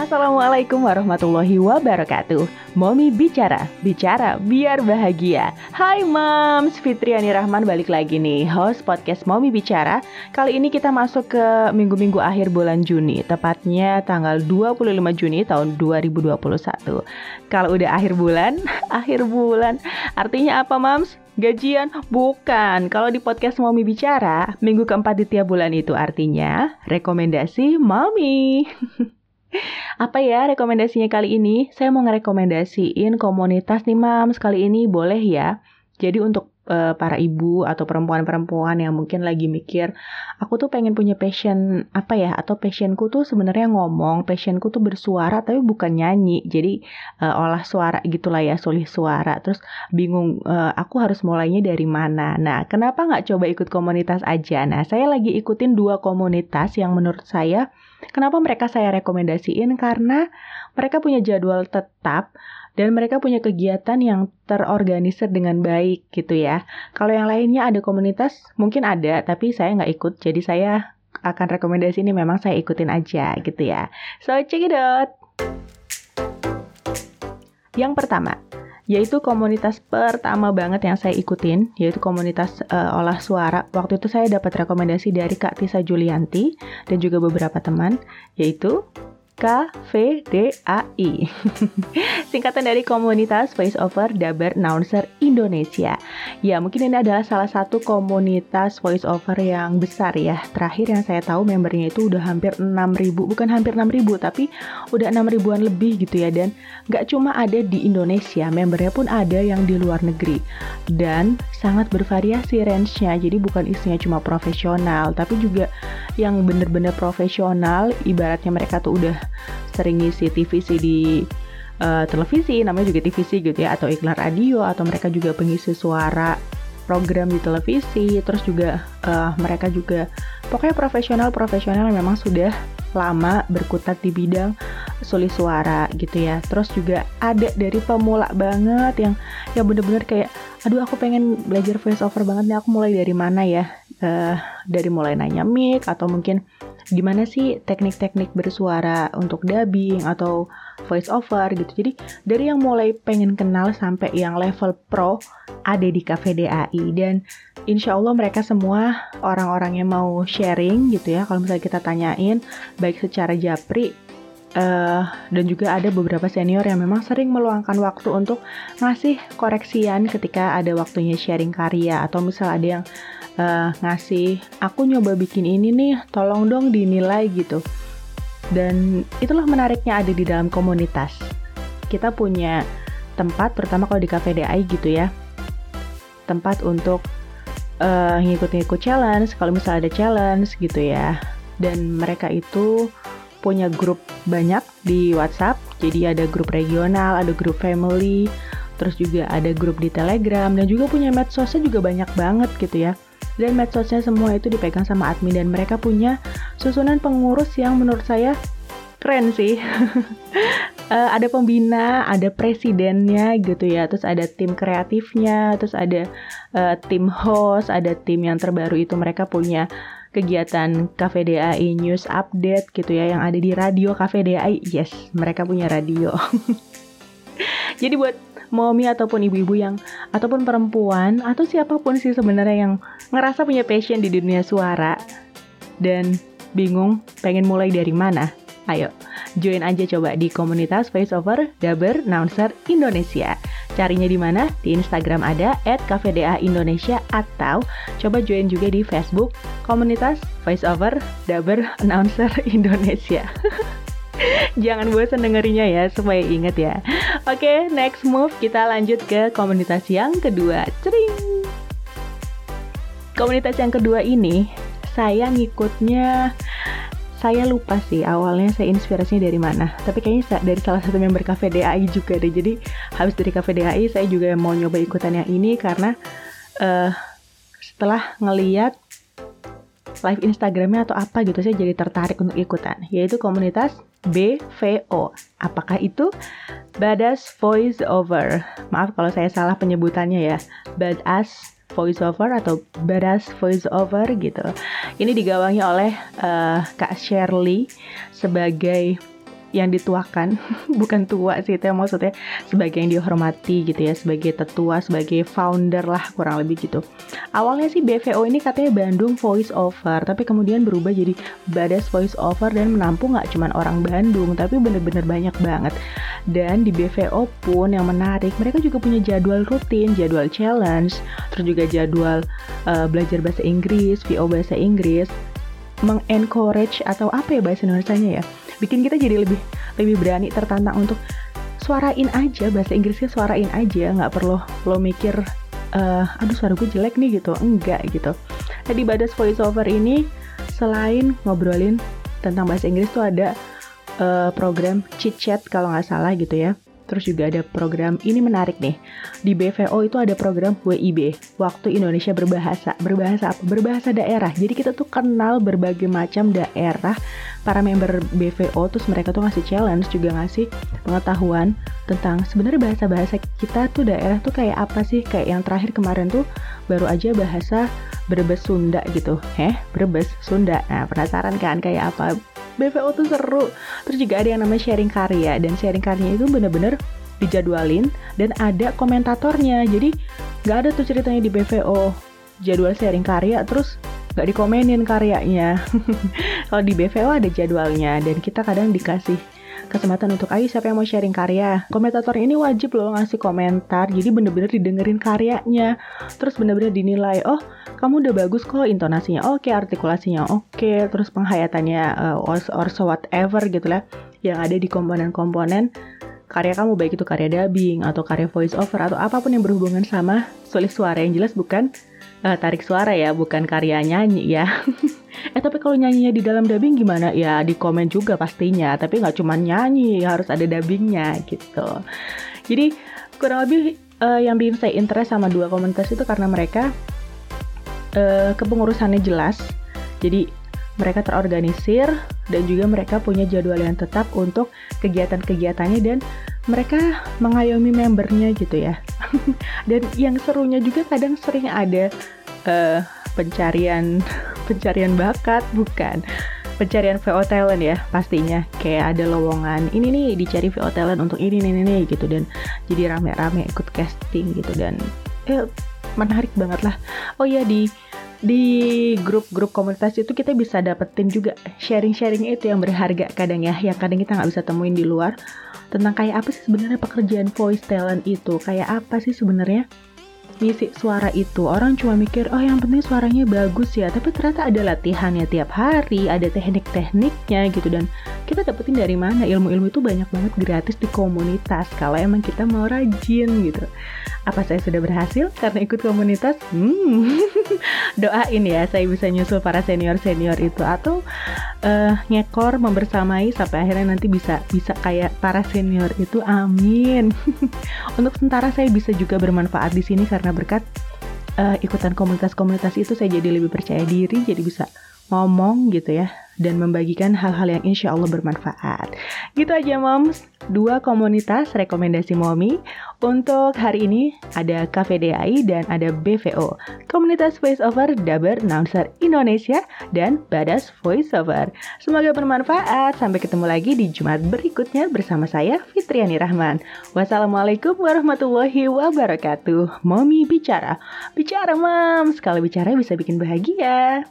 Assalamualaikum warahmatullahi wabarakatuh Momi bicara, bicara biar bahagia Hai Moms, Fitriani Rahman balik lagi nih Host podcast Momi Bicara Kali ini kita masuk ke minggu-minggu akhir bulan Juni Tepatnya tanggal 25 Juni tahun 2021 Kalau udah akhir bulan, akhir bulan Artinya apa Moms? Gajian? Bukan. Kalau di podcast Mami Bicara, minggu keempat di tiap bulan itu artinya rekomendasi Mami. Apa ya rekomendasinya kali ini? Saya mau ngerekomendasiin komunitas nih Mams kali ini boleh ya. Jadi untuk uh, para ibu atau perempuan-perempuan yang mungkin lagi mikir, aku tuh pengen punya passion apa ya? Atau passionku tuh sebenarnya ngomong, passionku tuh bersuara tapi bukan nyanyi. Jadi uh, olah suara gitulah ya, sulih suara. Terus bingung uh, aku harus mulainya dari mana. Nah, kenapa nggak coba ikut komunitas aja? Nah, saya lagi ikutin dua komunitas yang menurut saya Kenapa mereka saya rekomendasiin? Karena mereka punya jadwal tetap dan mereka punya kegiatan yang terorganisir dengan baik gitu ya. Kalau yang lainnya ada komunitas, mungkin ada, tapi saya nggak ikut. Jadi saya akan rekomendasi ini memang saya ikutin aja gitu ya. So check it out. Yang pertama, yaitu komunitas pertama banget yang saya ikutin, yaitu komunitas uh, olah suara. Waktu itu saya dapat rekomendasi dari Kak Tisa Julianti dan juga beberapa teman, yaitu KVDAI. Singkatan dari Komunitas Voice Over Daber Announcer Indonesia. Ya, mungkin ini adalah salah satu komunitas voice over yang besar ya. Terakhir yang saya tahu membernya itu udah hampir 6000, bukan hampir 6000 tapi udah 6 ribuan lebih gitu ya dan nggak cuma ada di Indonesia, membernya pun ada yang di luar negeri. Dan sangat bervariasi range-nya. Jadi bukan isinya cuma profesional, tapi juga yang bener-bener profesional, ibaratnya mereka tuh udah sering ngisi TVC di uh, televisi, namanya juga TVC gitu ya, atau iklan radio, atau mereka juga pengisi suara program di televisi, terus juga uh, mereka juga pokoknya profesional-profesional yang memang sudah lama berkutat di bidang sulis suara gitu ya. Terus juga ada dari pemula banget yang yang bener-bener kayak, aduh aku pengen belajar voice over banget nih, aku mulai dari mana ya? Uh, dari mulai nanya mic atau mungkin gimana sih teknik-teknik bersuara untuk dubbing atau voice over gitu. Jadi dari yang mulai pengen kenal sampai yang level pro ada di Cafe DAI dan insya Allah mereka semua orang-orang yang mau sharing gitu ya. Kalau misalnya kita tanyain baik secara japri uh, dan juga ada beberapa senior yang memang sering meluangkan waktu untuk ngasih koreksian ketika ada waktunya sharing karya atau misal ada yang uh, ngasih aku nyoba bikin ini nih tolong dong dinilai gitu. Dan itulah menariknya ada di dalam komunitas. Kita punya tempat pertama kalau di cafe DI gitu ya tempat untuk uh, ngikut-ngikut challenge kalau misalnya ada challenge gitu ya. Dan mereka itu punya grup banyak di WhatsApp jadi ada grup regional ada grup family terus juga ada grup di Telegram dan juga punya medsosnya juga banyak banget gitu ya dan medsosnya semua itu dipegang sama admin dan mereka punya susunan pengurus yang menurut saya keren sih. uh, ada pembina, ada presidennya gitu ya, terus ada tim kreatifnya, terus ada uh, tim host, ada tim yang terbaru itu mereka punya kegiatan Cafe DAI News Update gitu ya yang ada di radio Cafe DAI. Yes, mereka punya radio. Jadi buat mommy ataupun ibu-ibu yang ataupun perempuan atau siapa pun sih sebenarnya yang ngerasa punya passion di dunia suara dan bingung pengen mulai dari mana? Ayo, join aja coba di komunitas voiceover Daber Announcer Indonesia. Carinya di mana? Di Instagram ada @kvda Indonesia atau coba join juga di Facebook komunitas voiceover Daber Announcer Indonesia. Jangan bosan dengerinya ya supaya inget ya. Oke, okay, next move kita lanjut ke komunitas yang kedua. Cering. Komunitas yang kedua ini saya ngikutnya saya lupa sih awalnya saya inspirasinya dari mana tapi kayaknya dari salah satu member Cafe DAI juga deh jadi habis dari Cafe DAI saya juga mau nyoba ikutan yang ini karena uh, setelah ngeliat live Instagramnya atau apa gitu saya jadi tertarik untuk ikutan. Yaitu komunitas BVO apakah itu? Badass Voice Over maaf kalau saya salah penyebutannya ya. Badass Voice Over atau Badass Voice Over gitu. Ini digawangi oleh uh, Kak Shirley sebagai yang dituakan bukan tua sih itu maksudnya sebagai yang dihormati gitu ya sebagai tetua sebagai founder lah kurang lebih gitu. Awalnya sih BVO ini katanya Bandung Voice Over tapi kemudian berubah jadi Badas Voice Over dan menampung nggak cuma orang Bandung tapi bener-bener banyak banget. Dan di BVO pun yang menarik mereka juga punya jadwal rutin jadwal challenge terus juga jadwal uh, belajar bahasa Inggris VO bahasa Inggris mengencourage atau apa ya bahasa Indonesia-nya ya bikin kita jadi lebih lebih berani tertantang untuk suarain aja bahasa Inggrisnya suarain aja. Nggak perlu lo mikir uh, aduh suara gue jelek nih gitu. Enggak gitu. Nah di Badas Voiceover ini selain ngobrolin tentang bahasa Inggris tuh ada uh, program chit chat kalau nggak salah gitu ya Terus juga ada program ini menarik nih. Di BVO itu ada program WIB, Waktu Indonesia Berbahasa. Berbahasa apa? Berbahasa daerah. Jadi kita tuh kenal berbagai macam daerah para member BVO terus mereka tuh ngasih challenge juga ngasih pengetahuan tentang sebenarnya bahasa-bahasa kita tuh daerah tuh kayak apa sih? Kayak yang terakhir kemarin tuh baru aja bahasa Brebes Sunda gitu. Heh, Brebes Sunda. Nah, penasaran kan kayak apa? BVO tuh seru. Terus juga ada yang namanya sharing karya dan sharing karyanya itu bener-bener dijadwalin dan ada komentatornya. Jadi nggak ada tuh ceritanya di BVO jadwal sharing karya terus nggak dikomenin karyanya. Kalau di BVO ada jadwalnya dan kita kadang dikasih kesempatan untuk ayo siapa yang mau sharing karya? Komentator ini wajib loh ngasih komentar jadi bener-bener didengerin karyanya. Terus bener-bener dinilai oh kamu udah bagus kok intonasinya. Oke okay, artikulasinya oke okay, terus penghayatannya uh, or, so whatever gitu lah yang ada di komponen-komponen karya kamu baik itu karya dubbing atau karya voice over atau apa pun yang berhubungan sama sulit suara yang jelas bukan uh, tarik suara ya bukan karya nyanyi ya Eh tapi kalau nyanyinya di dalam dubbing gimana? Ya di komen juga pastinya. Tapi nggak cuma nyanyi, harus ada dubbingnya gitu. Jadi kurang lebih uh, yang bikin saya interest sama dua komunitas itu karena mereka uh, kepengurusannya jelas. Jadi mereka terorganisir dan juga mereka punya jadwal yang tetap untuk kegiatan-kegiatannya dan mereka mengayomi membernya gitu ya. dan yang serunya juga kadang sering ada uh, pencarian pencarian bakat bukan. Pencarian VO talent ya pastinya. Kayak ada lowongan ini nih dicari VO talent untuk ini nih nih gitu. Dan jadi rame-rame ikut casting gitu. Dan eh menarik banget lah. Oh ya di di grup-grup komunitas itu kita bisa dapetin juga sharing-sharing itu yang berharga kadang ya. Yang kadang kita nggak bisa temuin di luar. Tentang kayak apa sih sebenarnya pekerjaan voice talent itu? Kayak apa sih sebenarnya ngisi suara itu? Orang cuma mikir oh yang penting suaranya bagus ya. Tapi ternyata ada latihannya tiap hari ada teknik-tekniknya gitu. Dan kita dapetin dari mana? Ilmu-ilmu itu banyak banget gratis di komunitas. Kalau emang kita mau rajin gitu. Apa saya sudah berhasil karena ikut komunitas? Hmm doain ya saya bisa nyusul para senior-senior itu. Atau uh, ngekor membersamai sampai akhirnya nanti bisa bisa kayak para senior itu. Amin. Untuk sementara saya bisa juga bermanfaat di sini karena berkat uh, ikutan komunitas-komunitas itu saya jadi lebih percaya diri, jadi bisa ngomong gitu ya dan membagikan hal-hal yang insya Allah bermanfaat. Gitu aja moms, dua komunitas rekomendasi Momi. Untuk hari ini ada KVDI dan ada BVO, komunitas voiceover Daber Announcer Indonesia dan Badas Voiceover. Semoga bermanfaat, sampai ketemu lagi di Jumat berikutnya bersama saya Fitriani Rahman. Wassalamualaikum warahmatullahi wabarakatuh. Momi bicara, bicara moms, kalau bicara bisa bikin bahagia.